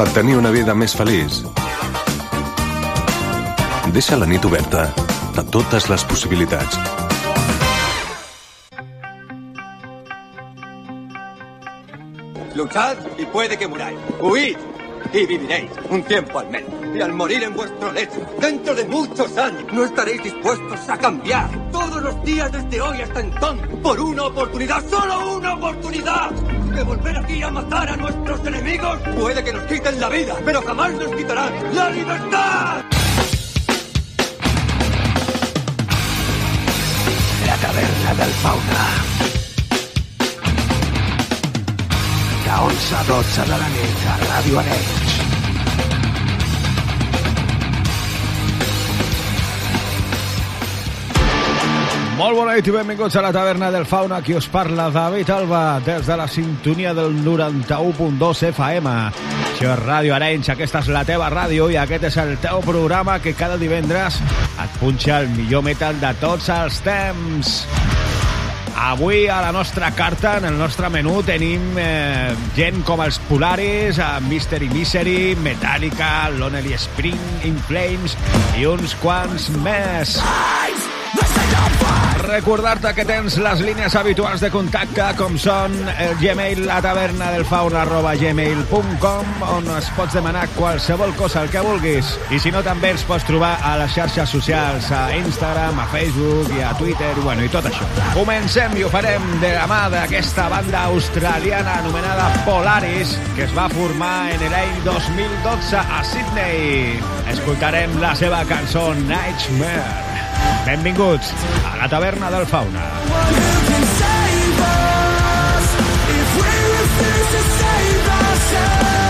per tenir una vida més feliç. Deixa la nit oberta a totes les possibilitats. Luchad y puede que muráis. Huid y viviréis un tiempo al menos. Y al morir en vuestro lecho, dentro de muchos años, no estaréis dispuestos a cambiar todos los días desde hoy hasta entonces por una oportunidad, solo una oportunidad de volver aquí a matar a nuestros enemigos. Puede que nos quiten la vida, pero jamás nos quitarán la libertad. La taverna del fauna. De 11 a 12 de la nit a Ràdio. Molt bona nit i benvinguts a la taverna del Fauna. Qui us parla, David Alba, des de la sintonia del 91.2 FM. Això és Ràdio Arenys, aquesta és la teva ràdio i aquest és el teu programa que cada divendres et punxa el millor metal de tots els temps. Avui a la nostra carta, en el nostre menú, tenim eh, gent com els Polaris, eh, Mystery Misery, Metallica, Lonely Spring, In Flames i uns quants més. Recordar-te que tens les línies habituals de contacte com són el Gmail la taverna del fauna gmail.com on es pots demanar qualsevol cosa el que vulguis i si no també ens pots trobar a les xarxes socials a Instagram, a Facebook i a Twitter bueno, i tot això. Comencem i ho farem de la mà d'aquesta banda australiana anomenada Polaris que es va formar en l'any 2012 a Sydney. Escoltarem la seva cançó Nightmare. Benvinguts a la taverna del Fauna. If to save ourselves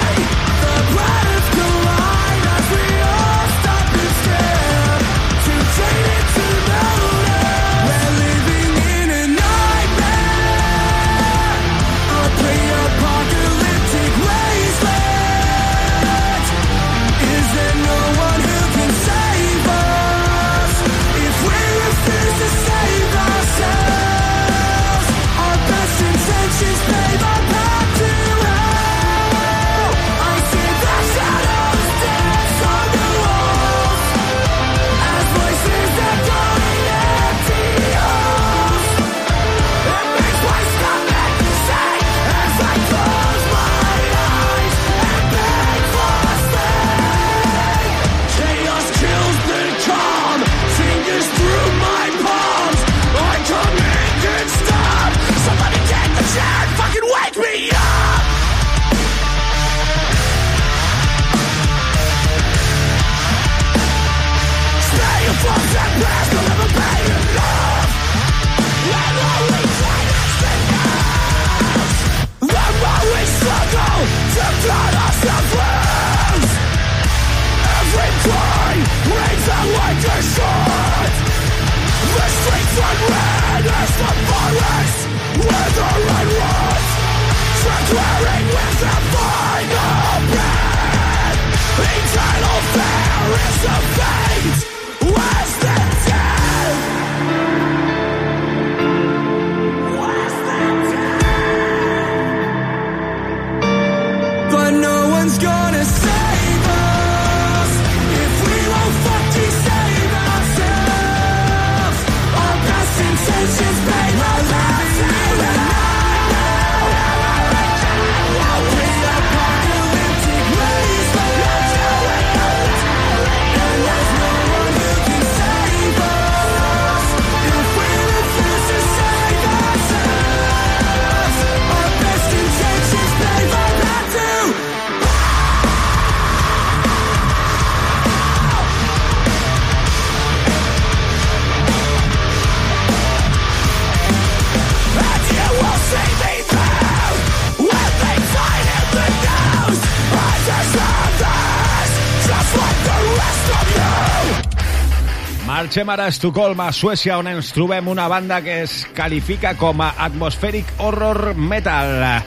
Marxem ara a Estocolm, a Suècia, on ens trobem una banda que es qualifica com a atmospheric horror metal.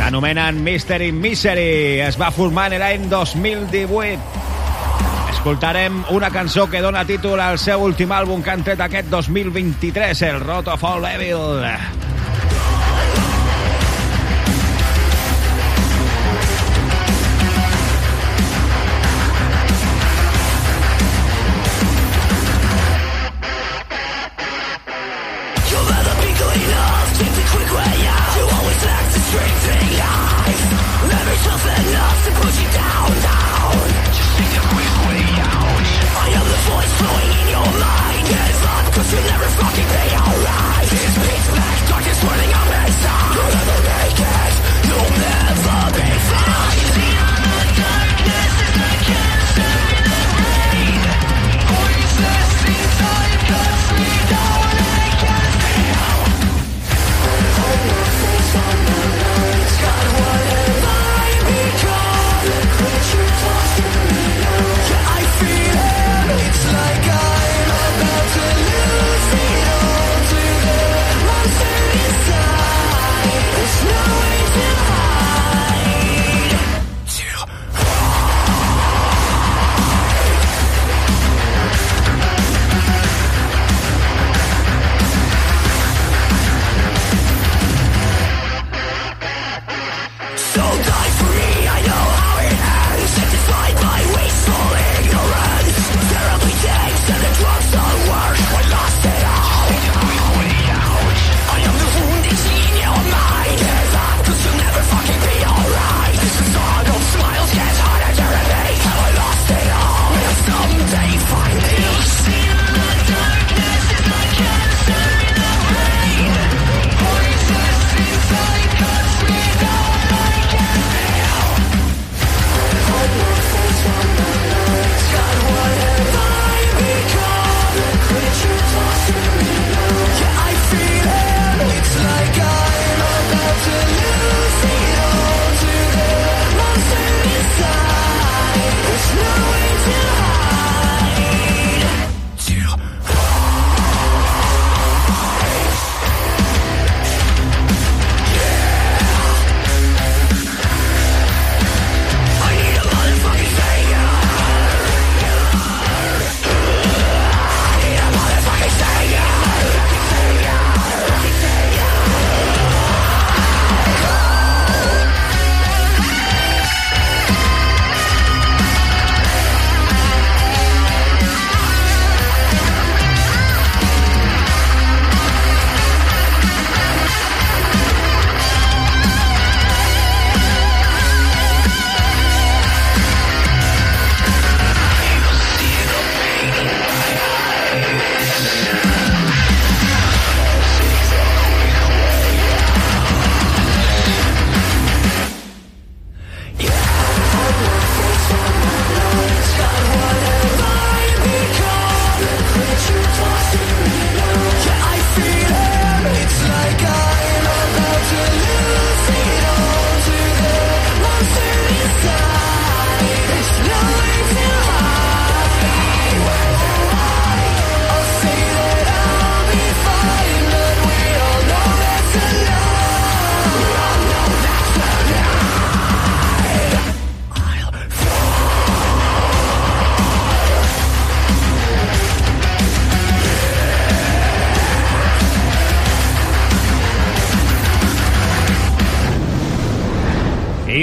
S'anomenen Mystery Misery. Es va formar en l'any 2018. Escoltarem una cançó que dona títol al seu últim àlbum que han tret aquest 2023, el Rot of All Evil.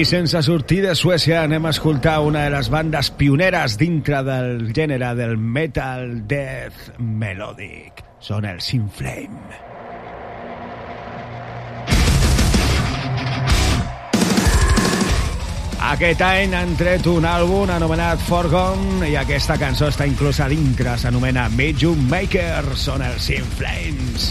Sense sortir de Suècia anem a escoltar una de les bandes pioneres dintre del gènere del metal death melodic. Són els In Flame. Aquest any han tret un àlbum anomenat Forgone i aquesta cançó està inclosa dintre, s'anomena Medium Maker, són els In Flames.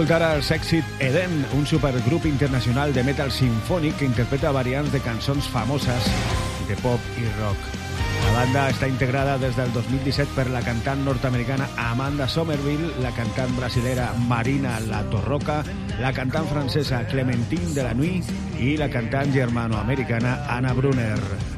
Escoltar el Sexit Eden, un supergrup internacional de metal sinfònic que interpreta variants de cançons famoses de pop i rock. La banda està integrada des del 2017 per la cantant nord-americana Amanda Somerville, la cantant brasilera Marina La Torroca, la cantant francesa Clementine de la Nuit i la cantant germano-americana Anna Brunner.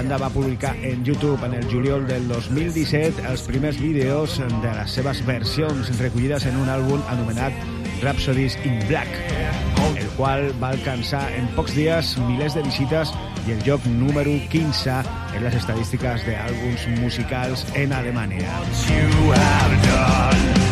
Banda va publicar en YouTube en el juliol del 2017 els primers vídeos de les seves versions recollides en un àlbum anomenat Rhapsodies in Black, el qual va alcançar en pocs dies milers de visites i el lloc número 15 en les estadístiques d'àlbums musicals en Alemanya. Come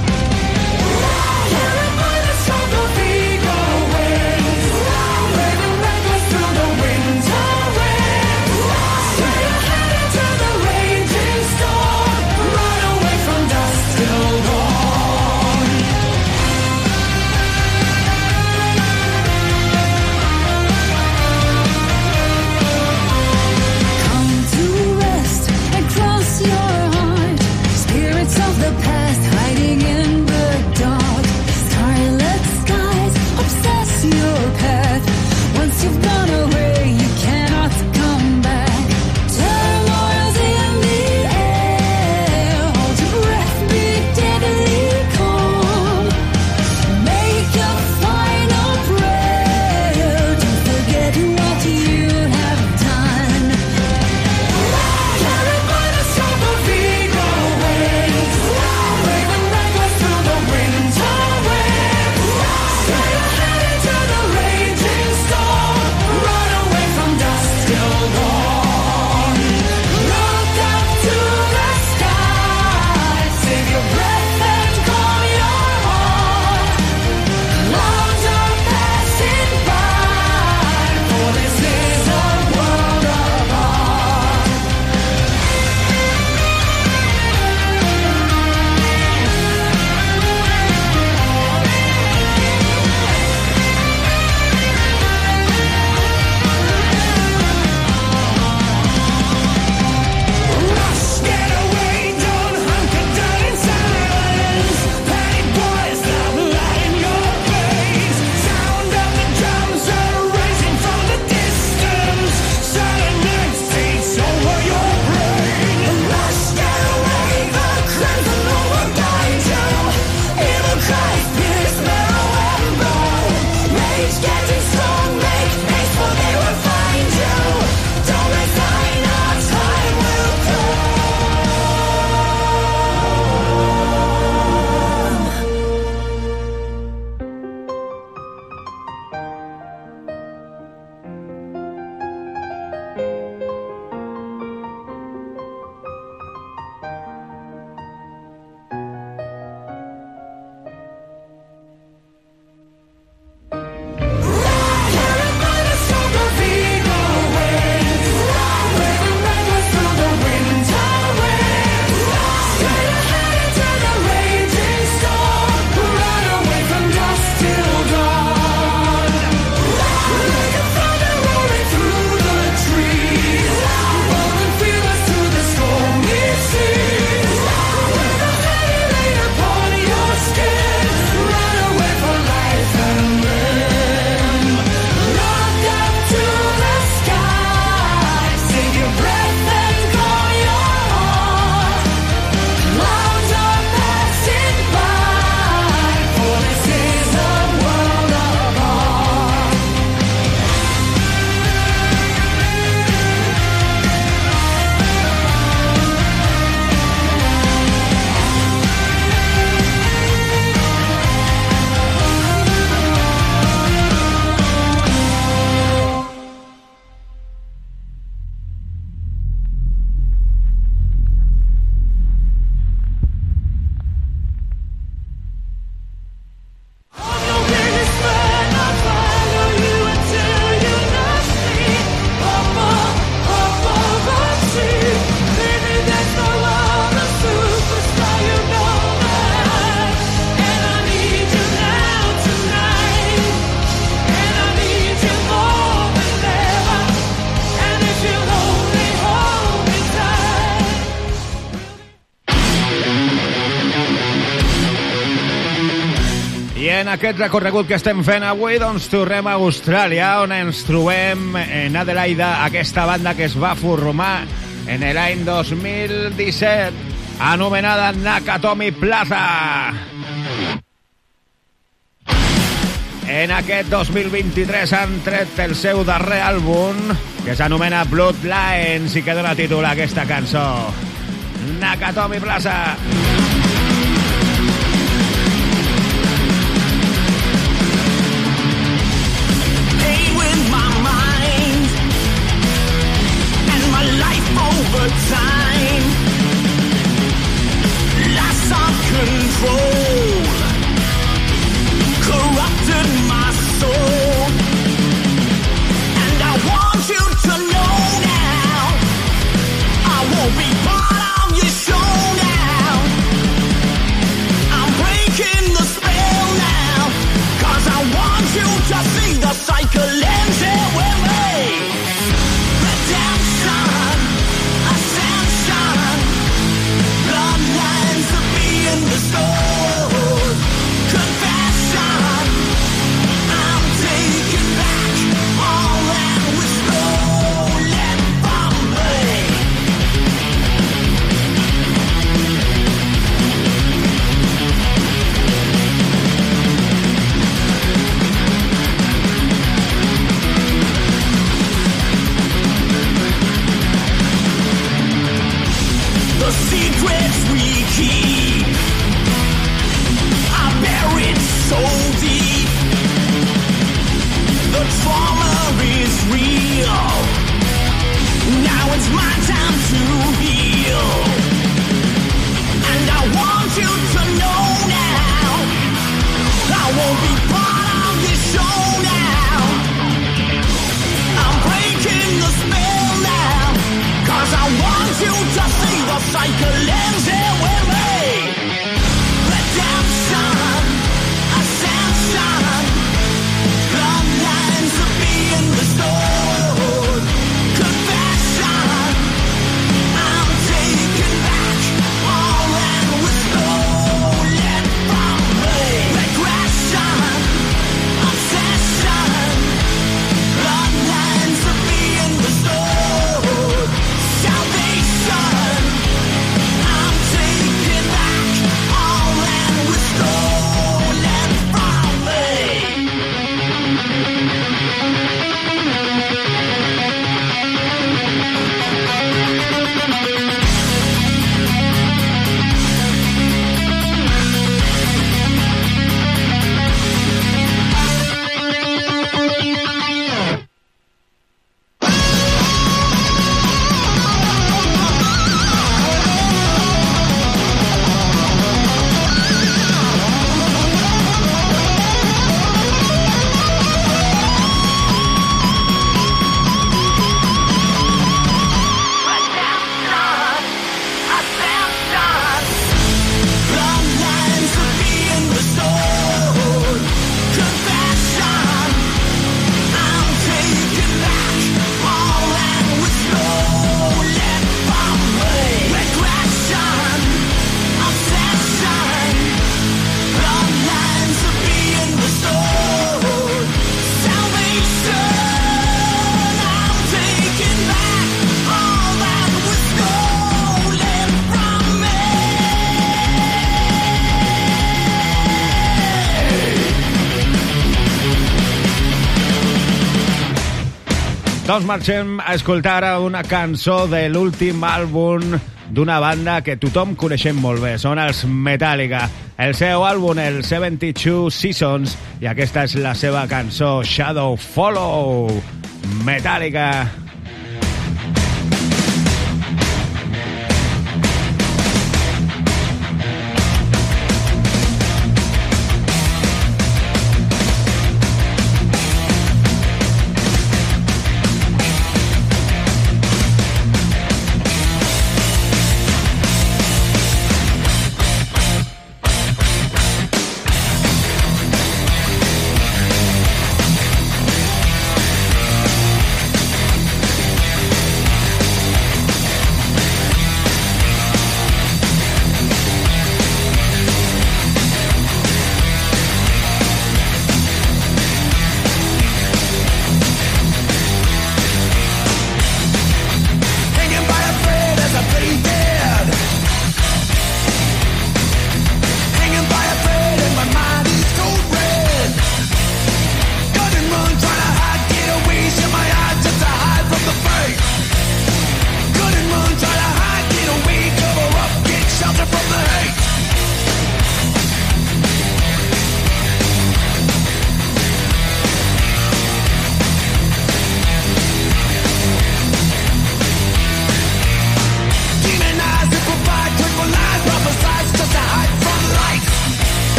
en aquest recorregut que estem fent avui doncs tornem a Austràlia on ens trobem en Adelaida aquesta banda que es va formar en l'any 2017 anomenada Nakatomi Plaza. En aquest 2023 han tret el seu darrer àlbum que s'anomena Bloodlines i que dona títol a aquesta cançó. Nakatomi Plaza. over corrupted my soul. And I want you to know now I won't be part of your show now. I'm breaking the spell now. Cause I want you to see the cycle Doncs marxem a escoltar una cançó de l'últim àlbum d'una banda que tothom coneixem molt bé. Són els Metallica. El seu àlbum, el 72 Seasons, i aquesta és la seva cançó Shadow Follow. Metallica.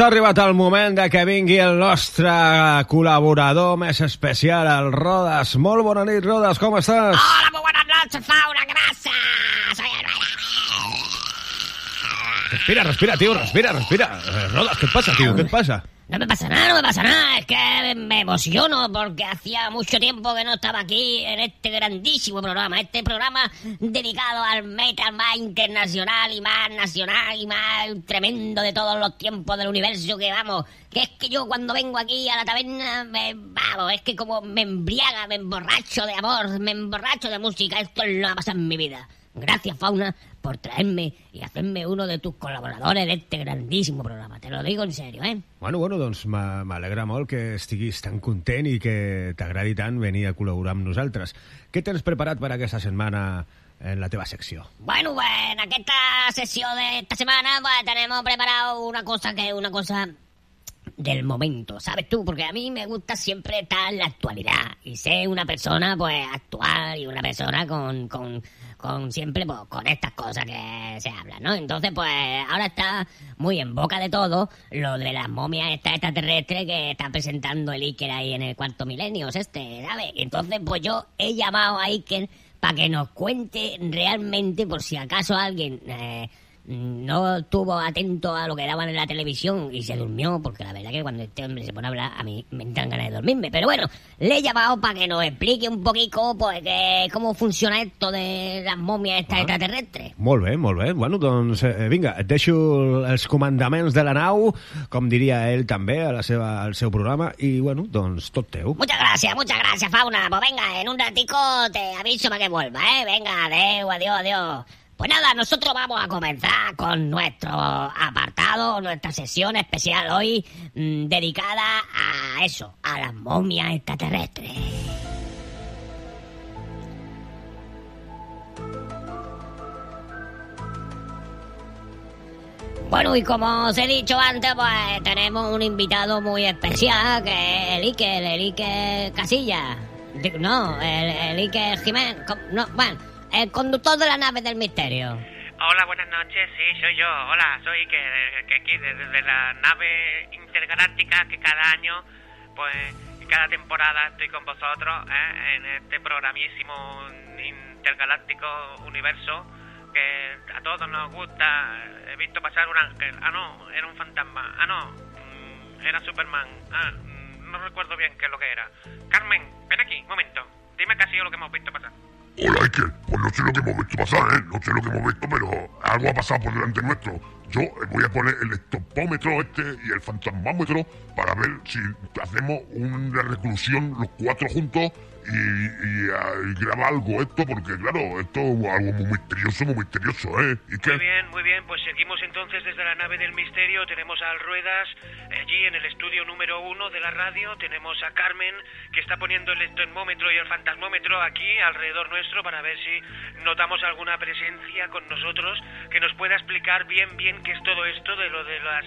Doncs ha arribat el moment de que vingui el nostre col·laborador més especial, el Rodas. Molt bona nit, Rodas, com estàs? Hola, muy buenas noches, Fauna, gracias. Soy Respira, respira, tío, respira, respira. Rodas, ¿qué pasa, tío? ¿Qué pasa? No me pasa nada, no me pasa nada. Es que me emociono porque hacía mucho tiempo que no estaba aquí en este grandísimo programa. Este programa dedicado al metal más internacional y más nacional y más tremendo de todos los tiempos del universo que vamos. Que es que yo cuando vengo aquí a la taberna, me, vamos, es que como me embriaga, me emborracho de amor, me emborracho de música. Esto es lo que ha pasado en mi vida. Gracias, Fauna, por traerme y hacerme uno de tus colaboradores de este grandísimo programa. Te lo digo en serio, ¿eh? Bueno, bueno, doncs m'a- m'alegra molt que estiguis tan content i que t'agradi tant venir a col·laborar amb nosaltres. Què tens preparat per aquesta setmana en la teva secció? Bueno, pues en esta sesión de esta semana pues tenemos preparado una cosa que es una cosa del momento, ¿sabes tú? Porque a mí me gusta siempre estar en la actualidad y ser una persona pues actual y una persona con, con, con siempre pues, con estas cosas que se hablan, ¿no? Entonces pues ahora está muy en boca de todo lo de las momias estas extraterrestres que está presentando el Iker ahí en el cuarto milenio, este, ¿sabes? Entonces pues yo he llamado a Iker para que nos cuente realmente por si acaso alguien eh, no estuvo atento a lo que daban en la televisión y se durmió, porque la verdad que cuando este hombre se pone a hablar, a mí me entran ganas de dormirme. Pero bueno, le he llamado para que nos explique un poquito pues, que, cómo funciona esto de las momias estas extraterrestres. Molt bé, molt bé. Bueno, doncs eh, vinga, et deixo els comandaments de la nau, com diria ell també a la seva, al seu programa, i bueno, doncs tot teu. Muchas gracias, muchas gracias, Fauna. Pues venga, en un ratico te aviso para que vuelva, ¿eh? Venga, adeu, adiós, adiós. Pues nada, nosotros vamos a comenzar con nuestro apartado, nuestra sesión especial hoy mm, dedicada a eso, a las momias extraterrestres. Bueno, y como os he dicho antes, pues tenemos un invitado muy especial, que es el Iker, el Iker Casilla. No, el, el Iker Jiménez, no, bueno, el conductor de la nave del misterio. Hola, buenas noches, sí, soy yo. Hola, soy que, que aquí desde la nave intergaláctica que cada año, pues, cada temporada estoy con vosotros ¿eh? en este programísimo intergaláctico universo que a todos nos gusta. He visto pasar un ángel. Ah, no, era un fantasma. Ah, no, mm, era Superman. Ah, mm, no recuerdo bien qué es lo que era. Carmen, ven aquí, un momento. Dime qué ha sido lo que hemos visto pasar. Hola, Iker. Pues no sé lo que hemos visto pasar, ¿eh? No sé lo que hemos visto, pero algo ha pasado por delante nuestro. Yo eh, voy a poner el estopómetro este y el fantasmómetro para ver si hacemos una reclusión los cuatro juntos y, y, ah, y graba algo esto, porque claro, esto es algo muy misterioso, muy misterioso, ¿eh? Muy Iker. bien, muy bien, pues seguimos entonces desde la nave del misterio, tenemos a Al Ruedas, allí en el estudio número uno de la radio, tenemos a Carmen, que está poniendo el termómetro y el fantasmómetro aquí alrededor nuestro para ver si notamos alguna presencia con nosotros que nos pueda explicar bien, bien qué es todo esto de lo de las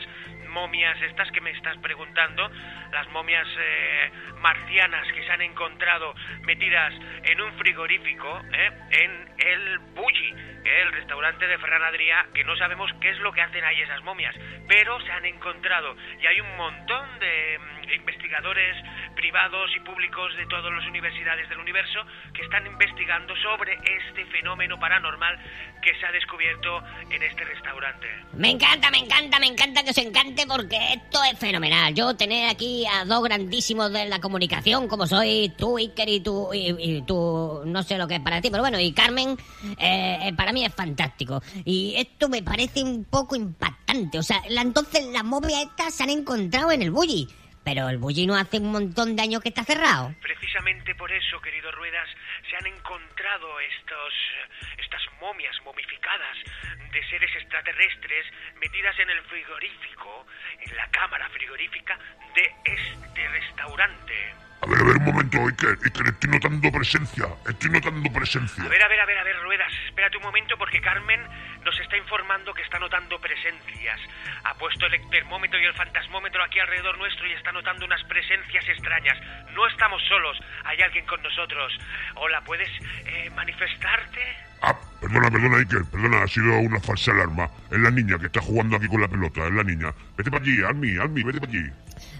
momias estas que me estás preguntando, las momias eh, marcianas que se han encontrado metidas en un frigorífico, ¿eh? en el Bulli, el restaurante de Ferran Adrià, que no sabemos qué es lo que hacen ahí esas momias, pero se han encontrado y hay un montón de mm, investigadores privados y públicos de todas las universidades del universo que están investigando sobre este fenómeno paranormal que se ha descubierto en este restaurante. Me encanta, me encanta, me encanta que os encante porque esto es fenomenal. Yo tener aquí a dos grandísimos de la comunicación como soy tú, Iker, y tú, y, y tú, no sé lo que es para ti, pero bueno, y Carmen, eh, eh, para mí es fantástico. Y esto me parece un poco impactante. O sea, entonces las momias estas se han encontrado en el bully. Pero el bully no hace un montón de años que está cerrado. Precisamente por eso, querido Ruedas, se han encontrado estos, estas momias momificadas de seres extraterrestres metidas en el frigorífico, en la cámara frigorífica de este restaurante. A ver, a ver, un momento, Iker. Iker, estoy notando presencia. Estoy notando presencia. A ver, a ver, a ver, a ver, Ruedas, espérate un momento porque Carmen nos está informando que está notando presencias. Ha puesto el termómetro y el fantasmómetro aquí alrededor nuestro y está notando unas presencias extrañas. No estamos solos, hay alguien con nosotros. Hola, ¿puedes eh, manifestarte? Ah, Perdona, perdona, Iker, perdona, ha sido una falsa alarma. Es la niña que está jugando aquí con la pelota, es la niña. Vete para allí, Almi, Almi, vete para allí.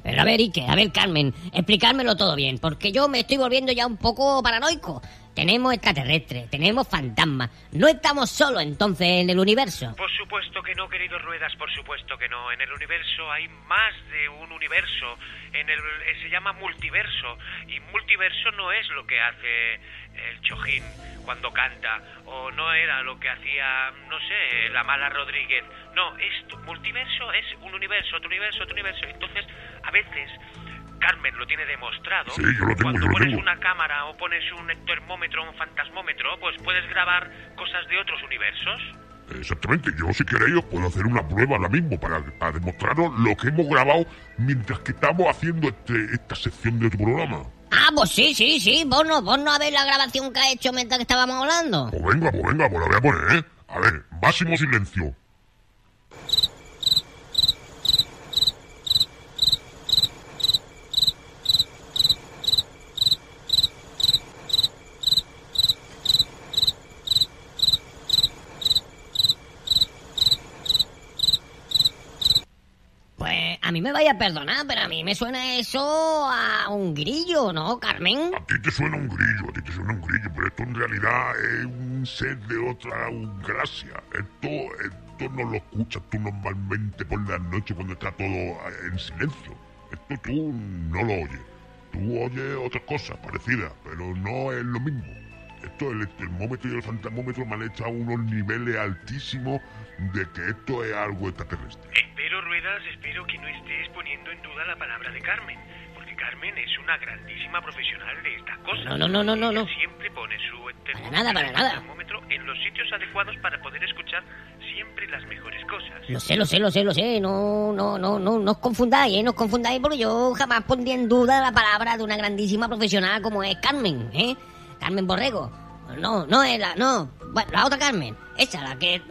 Pero a ver, Ike, a ver, Carmen, explicármelo todo bien, porque yo me estoy volviendo ya un poco paranoico. Tenemos extraterrestres, tenemos fantasmas. No estamos solos entonces en el universo. Por supuesto que no, querido Ruedas, por supuesto que no. En el universo hay más de un universo. En el eh, se llama multiverso y multiverso no es lo que hace el Chojín cuando canta o no era lo que hacía, no sé, la mala Rodríguez. No, esto multiverso es un universo, otro universo, otro universo. Entonces, a veces Carmen lo tiene demostrado. Sí, yo lo tengo, Cuando yo lo pones tengo. una cámara o pones un termómetro, un fantasmómetro, pues puedes grabar cosas de otros universos. Exactamente, yo si queréis os puedo hacer una prueba ahora mismo para, para demostraros lo que hemos grabado mientras que estamos haciendo este, esta sección de tu programa. Ah, pues sí, sí, sí. Vos no, vos no a ver la grabación que ha hecho mientras que estábamos hablando. Pues venga, pues venga, pues la voy a poner, ¿eh? A ver, máximo silencio. Pues a mí me vaya a perdonar, pero a mí me suena eso a un grillo, ¿no, Carmen? A ti te suena un grillo, a ti te suena un grillo, pero esto en realidad es un ser de otra galaxia. Esto, esto no lo escuchas tú normalmente por la noche cuando está todo en silencio. Esto tú no lo oyes. Tú oyes otras cosas parecidas, pero no es lo mismo. Esto, el termómetro y el fantasmómetro me han echado unos niveles altísimos de que esto es algo extraterrestre. Ruedas, espero que no estés poniendo en duda la palabra de Carmen. Porque Carmen es una grandísima profesional de estas cosas. No, no, no, no, no, Ella no. Siempre pone su Para nada, para nada. termómetro en los sitios adecuados para poder escuchar siempre las mejores cosas. Lo sé, lo sé, lo sé, lo sé. No, no, no, no, no os confundáis, ¿eh? No os confundáis porque yo jamás pondría en duda la palabra de una grandísima profesional como es Carmen, ¿eh? Carmen Borrego. No, no es la, no. Bueno, la otra Carmen. Esa, la que... Eh,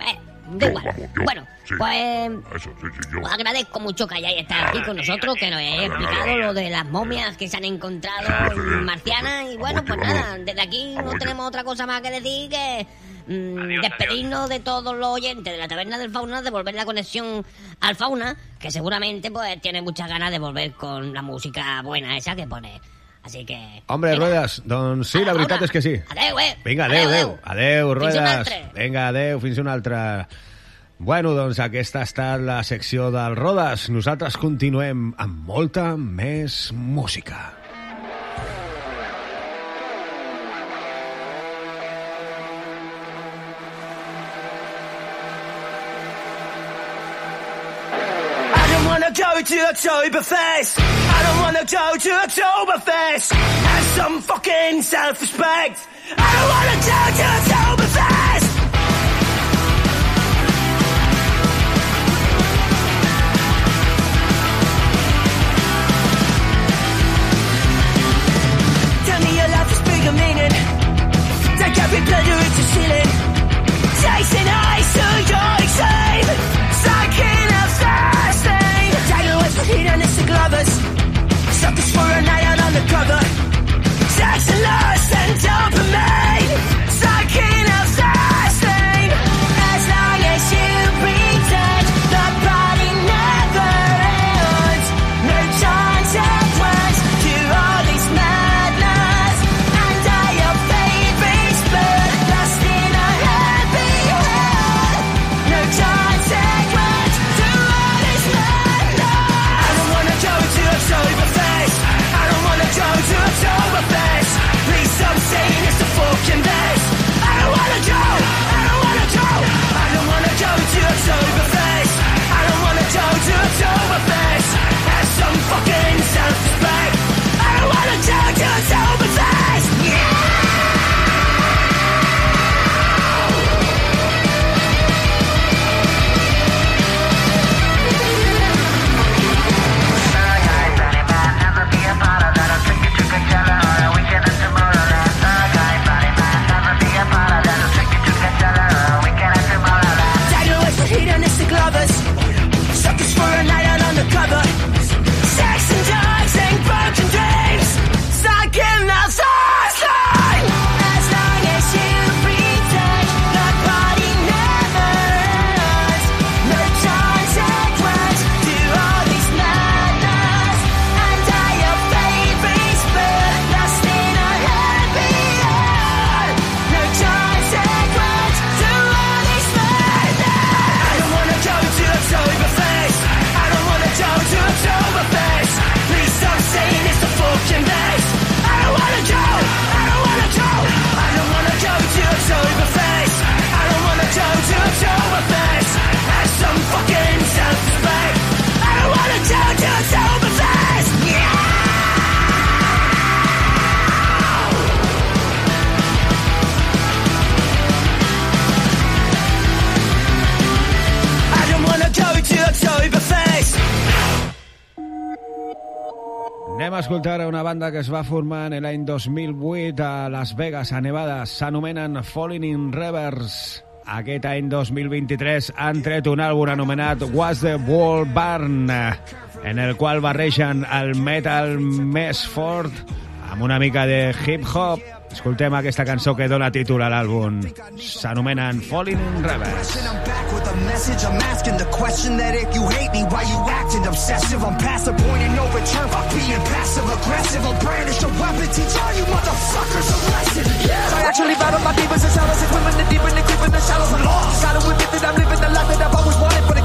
da igual. yo, Bueno, sí. pues... Eso, sí, sí, yo. Os agradezco mucho que hayáis estado aquí con nosotros, que nos hayáis explicado lo de las momias que se han encontrado en marcianas. Y bueno, pues nada, desde aquí no tenemos otra cosa más que decir que mm, Adiós, despedirnos de todos los oyentes de la taberna del fauna, devolver la conexión al fauna, que seguramente pues tiene muchas ganas de volver con la música buena esa que pone. Así que... Hombre, venga, Ruedas, doncs sí, la Adeu, veritat és que sí. Adeu, eh? Vinga, adeu, adeu. Adeu, Ruedas. Vinga, adeu, fins una altra. Bueno, doncs aquesta ha estat la secció del Rodes. Nosaltres continuem amb molta més música. To Oktoberfest. I don't wanna go to Oktoberfest. Have some fucking self-respect. I don't wanna go to Oktoberfest. Tell me your life is bigger meaning. Take every pleasure a ceiling. Chasing ice to your extreme. For a night out on the cover. Sex and lust and dopamine. Escoltar una banda que es va formar en l'any 2008 a Las Vegas, a Nevada. S'anomenen Falling in Reverse. Aquest any 2023 han tret un àlbum anomenat Was the Wall Barn, en el qual barregen el metal més fort amb una mica de hip-hop. Escoltem aquesta cançó que dona títol a l'àlbum. S'anomenen Falling in Reverse. I'm I'm living the life that I've always wanted, but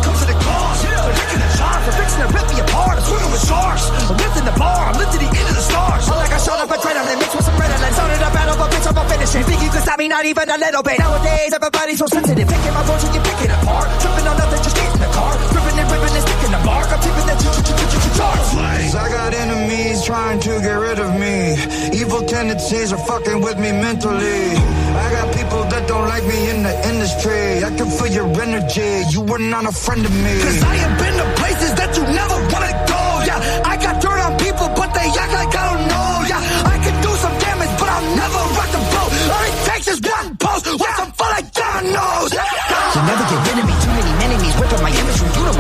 the charms, they're fixing to rip me apart. I'm swimming with sharks. I'm lifting the bar, I'm lifting the end of the stars. I like I showed up adrenaline, mixed with some adrenaline. Started a battle, but bitch, I'm a finish it. Think you can stop me, not even a little bit. Nowadays, everybody's so sensitive. Picking my voice, you pick it apart. Tripping on nothing, just get in the car. Ripping and sticking the mark. I'm tipping that charts. I got enemies trying to get rid of me. Evil tendencies are fucking with me mentally. I got people that don't like me in the industry. I can feel your energy. You were not a friend of me. Cause I have been to places that you never wanna go. Yeah, I got dirt on people, but they act like I don't know. Yeah, I can do some damage, but I'll never rock the boat. All it takes is one post. Watch them fall like dominoes. You'll never get rid of me.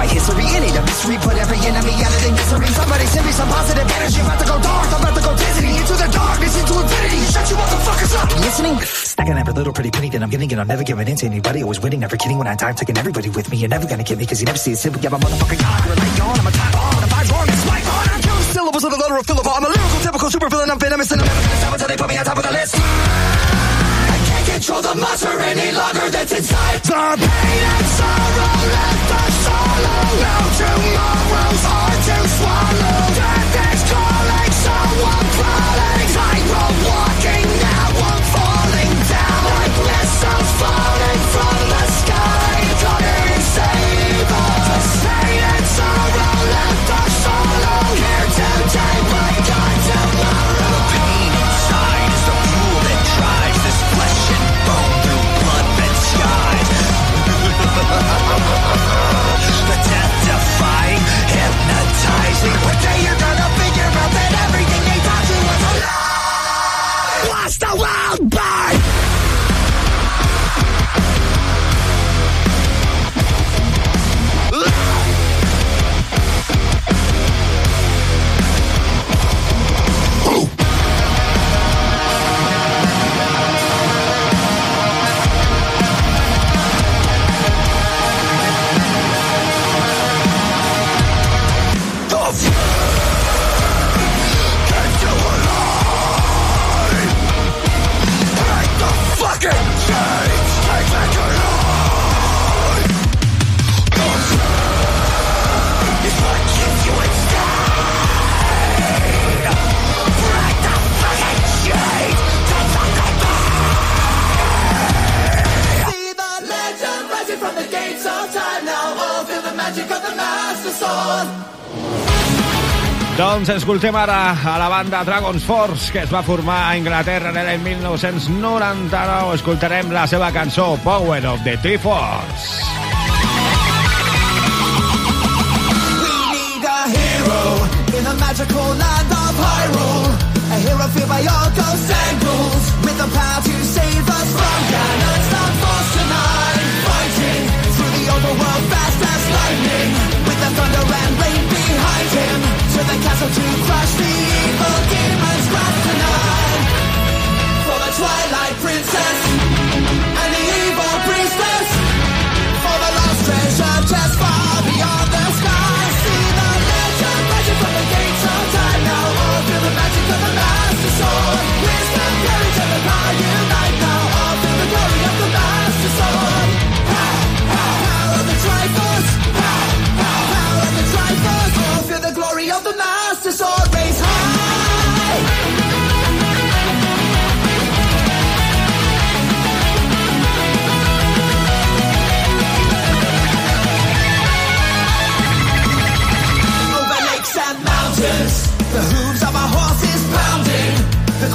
You my history. It a mystery. Put every enemy out of their misery. Somebody send me some positive energy. About to go dark. I'm about to go dizzy. Into the darkness, into infinity. Shut you motherfuckers up. Listening? Stacking every little pretty penny that I'm getting, and I'm never giving in to anybody. Always winning, never kidding. When I die, I'm taking everybody with me. You're never gonna get me, cause you never see it simple. Yeah, a motherfucking god. You're a light yawn. I'm a top on. I'm vibe wrong. It's my on. I'm syllables of the letter of Philip. I'm a lyrical, typical super villain. I'm venomous, and I'm never gonna stop until they put me on top of the list. I can't control the monster any longer that's inside. The pain and sorrow left us tomorrow's hard to swallow. Death is calling, so I'm crawling. Doncs escoltem ara a la banda Dragon's Force, que es va formar a Inglaterra en l'any 1999. Escoltarem la seva cançó Power of the Triforce. We need a hero in the magical land of Hyrule. A hero fueled by all ghosts and ghouls, with the power to save us from Ganon's force tonight. Fighting through the overworld behind him, to the castle to crush the evil demons. The Twilight Princess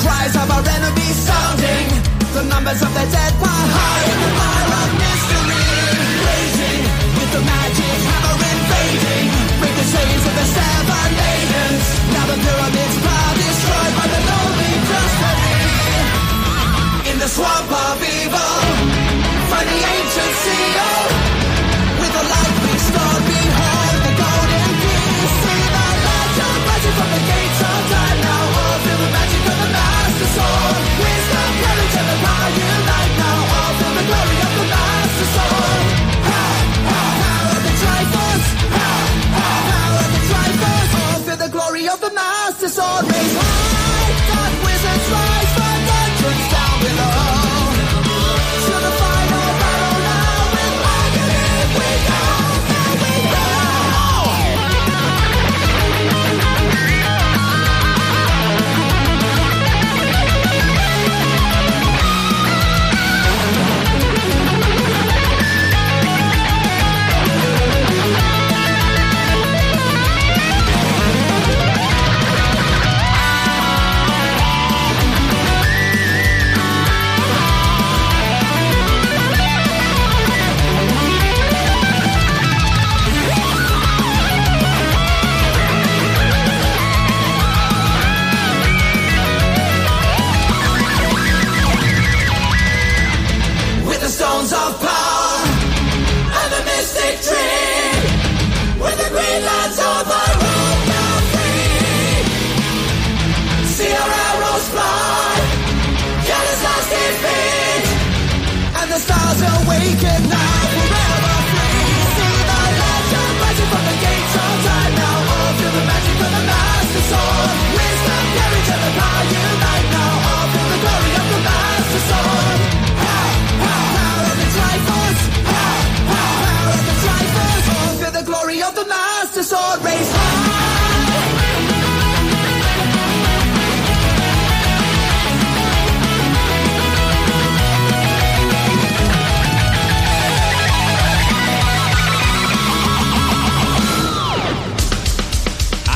cries of our enemies sounding. The numbers of the dead were high in the fire of mystery. Blazing with the magic hammer invading. Break the chains of the seven maidens. Now the pyramids are destroyed by the lonely destiny. In the swamp of evil, find the ancient seal. you?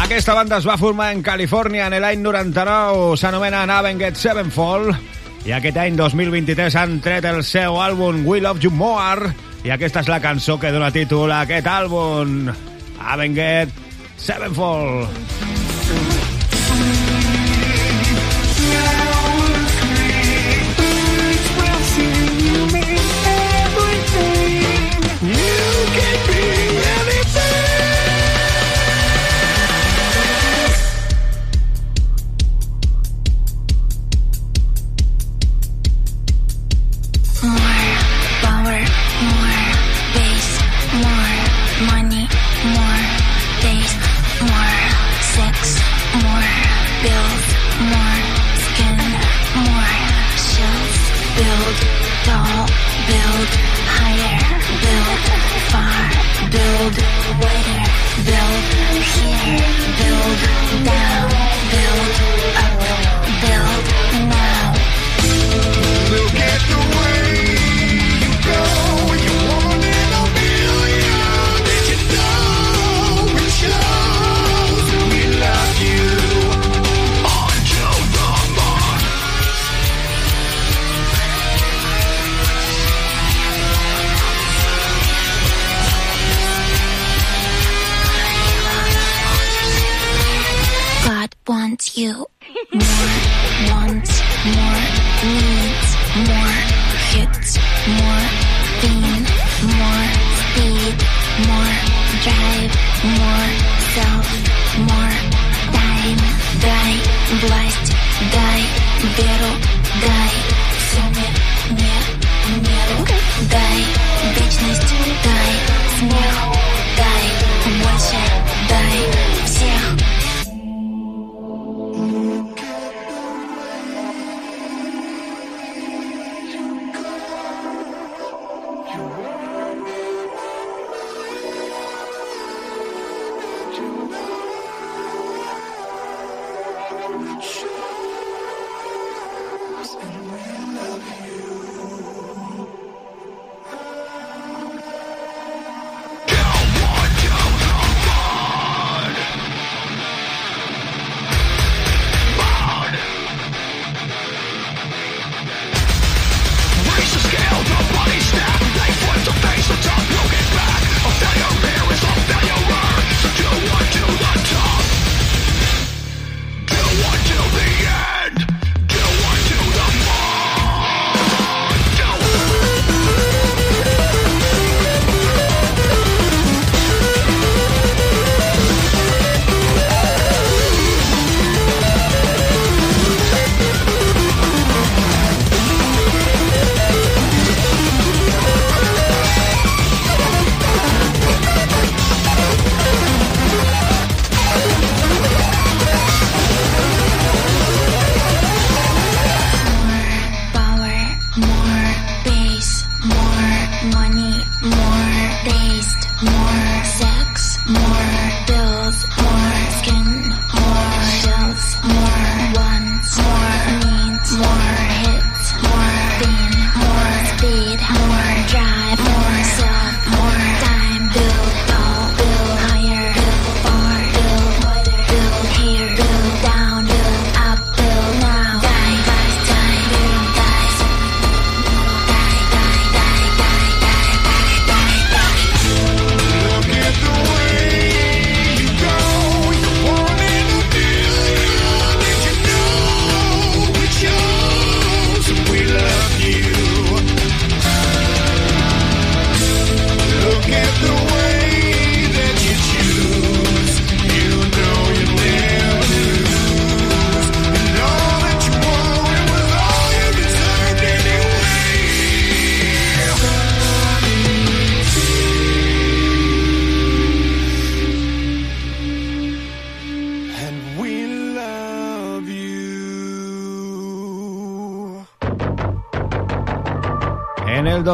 Aquesta banda es va formar en Califòrnia en l'any 99, s'anomena Avenged Sevenfold, i aquest any 2023 han tret el seu àlbum We Love You More, i aquesta és la cançó que dona títol a aquest àlbum. Ah, Avenget Sevenfold. Sevenfold.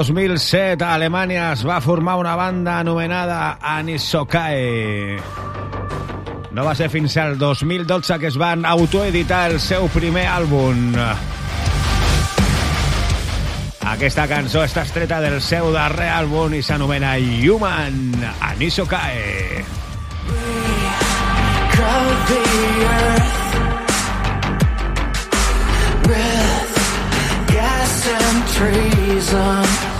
2007 a Alemanya es va formar una banda anomenada Anisokae. No va ser fins al 2012 que es van autoeditar el seu primer àlbum. Aquesta cançó està estreta del seu darrer àlbum i s'anomena Human Anisokae. With gas and treason.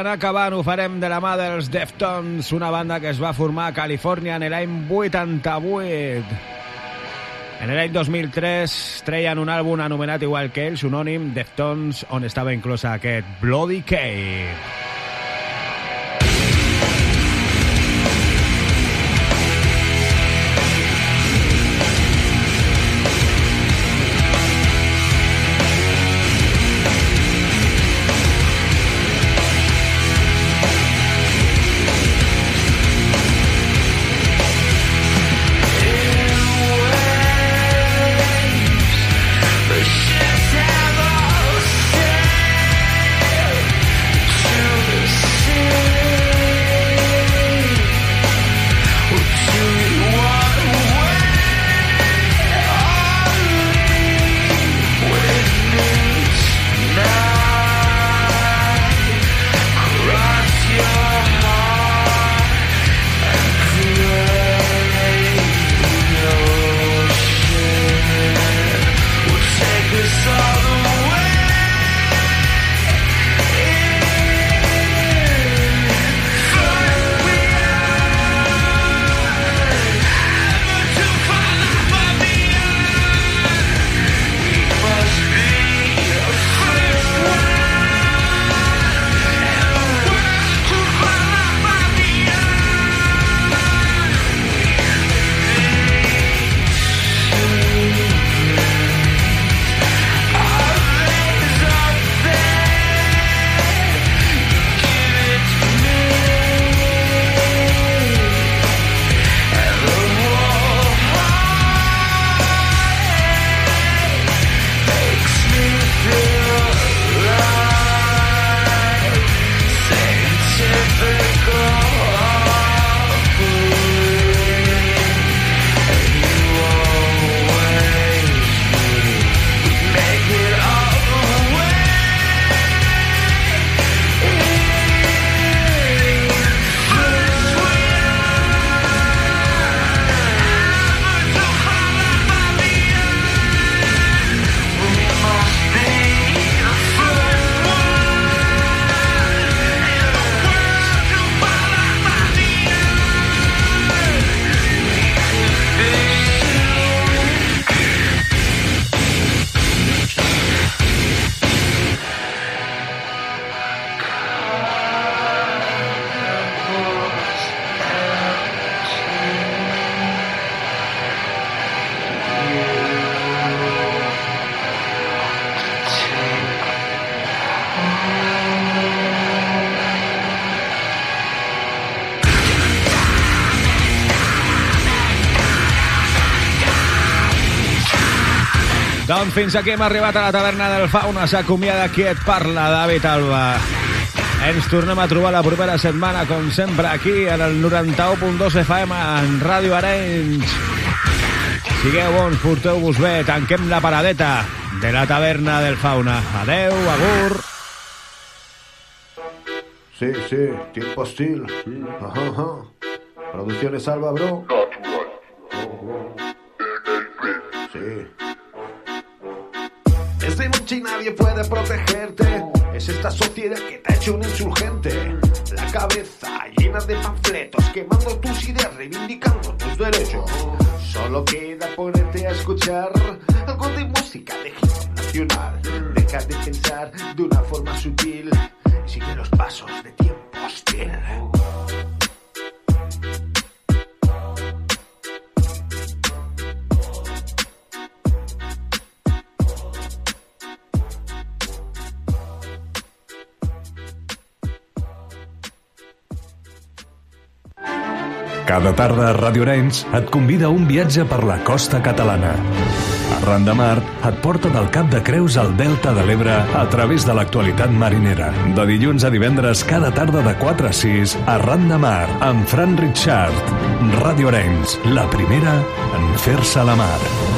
Per acabant ho farem de la mà dels Deftones, una banda que es va formar a Califòrnia en l'any 88. En l'any 2003 treien un àlbum anomenat igual que ells, unònim, Deftones, on estava inclosa aquest Bloody Cave. Doncs fins aquí hem arribat a la taverna del Fauna. S'acomiada qui et parla, David Alba. Ens tornem a trobar la propera setmana, com sempre, aquí, en el 91.2 FM, en Ràdio Arenys. Sigueu bons, porteu-vos bé, tanquem la paradeta de la taverna del Fauna. Adeu, agur. Sí, sí, tiempo hostil. Ajá, ajá. Producciones Alba, bro. Sí. Y nadie puede protegerte. Es esta sociedad que te ha hecho un insurgente. La cabeza llena de panfletos, quemando tus ideas, reivindicando tus derechos. Solo queda ponerte a escuchar algo de música de nacional. Deja de pensar de una forma sutil y sigue los pasos de tiempo hostil. Cada tarda Ràdio Arenys et convida a un viatge per la costa catalana. Arran de Mar et porta del Cap de Creus al Delta de l'Ebre a través de l'actualitat marinera. De dilluns a divendres cada tarda de 4 a 6 Arran de Mar amb Fran Richard. Ràdio Arenys, la primera en fer-se a la mar.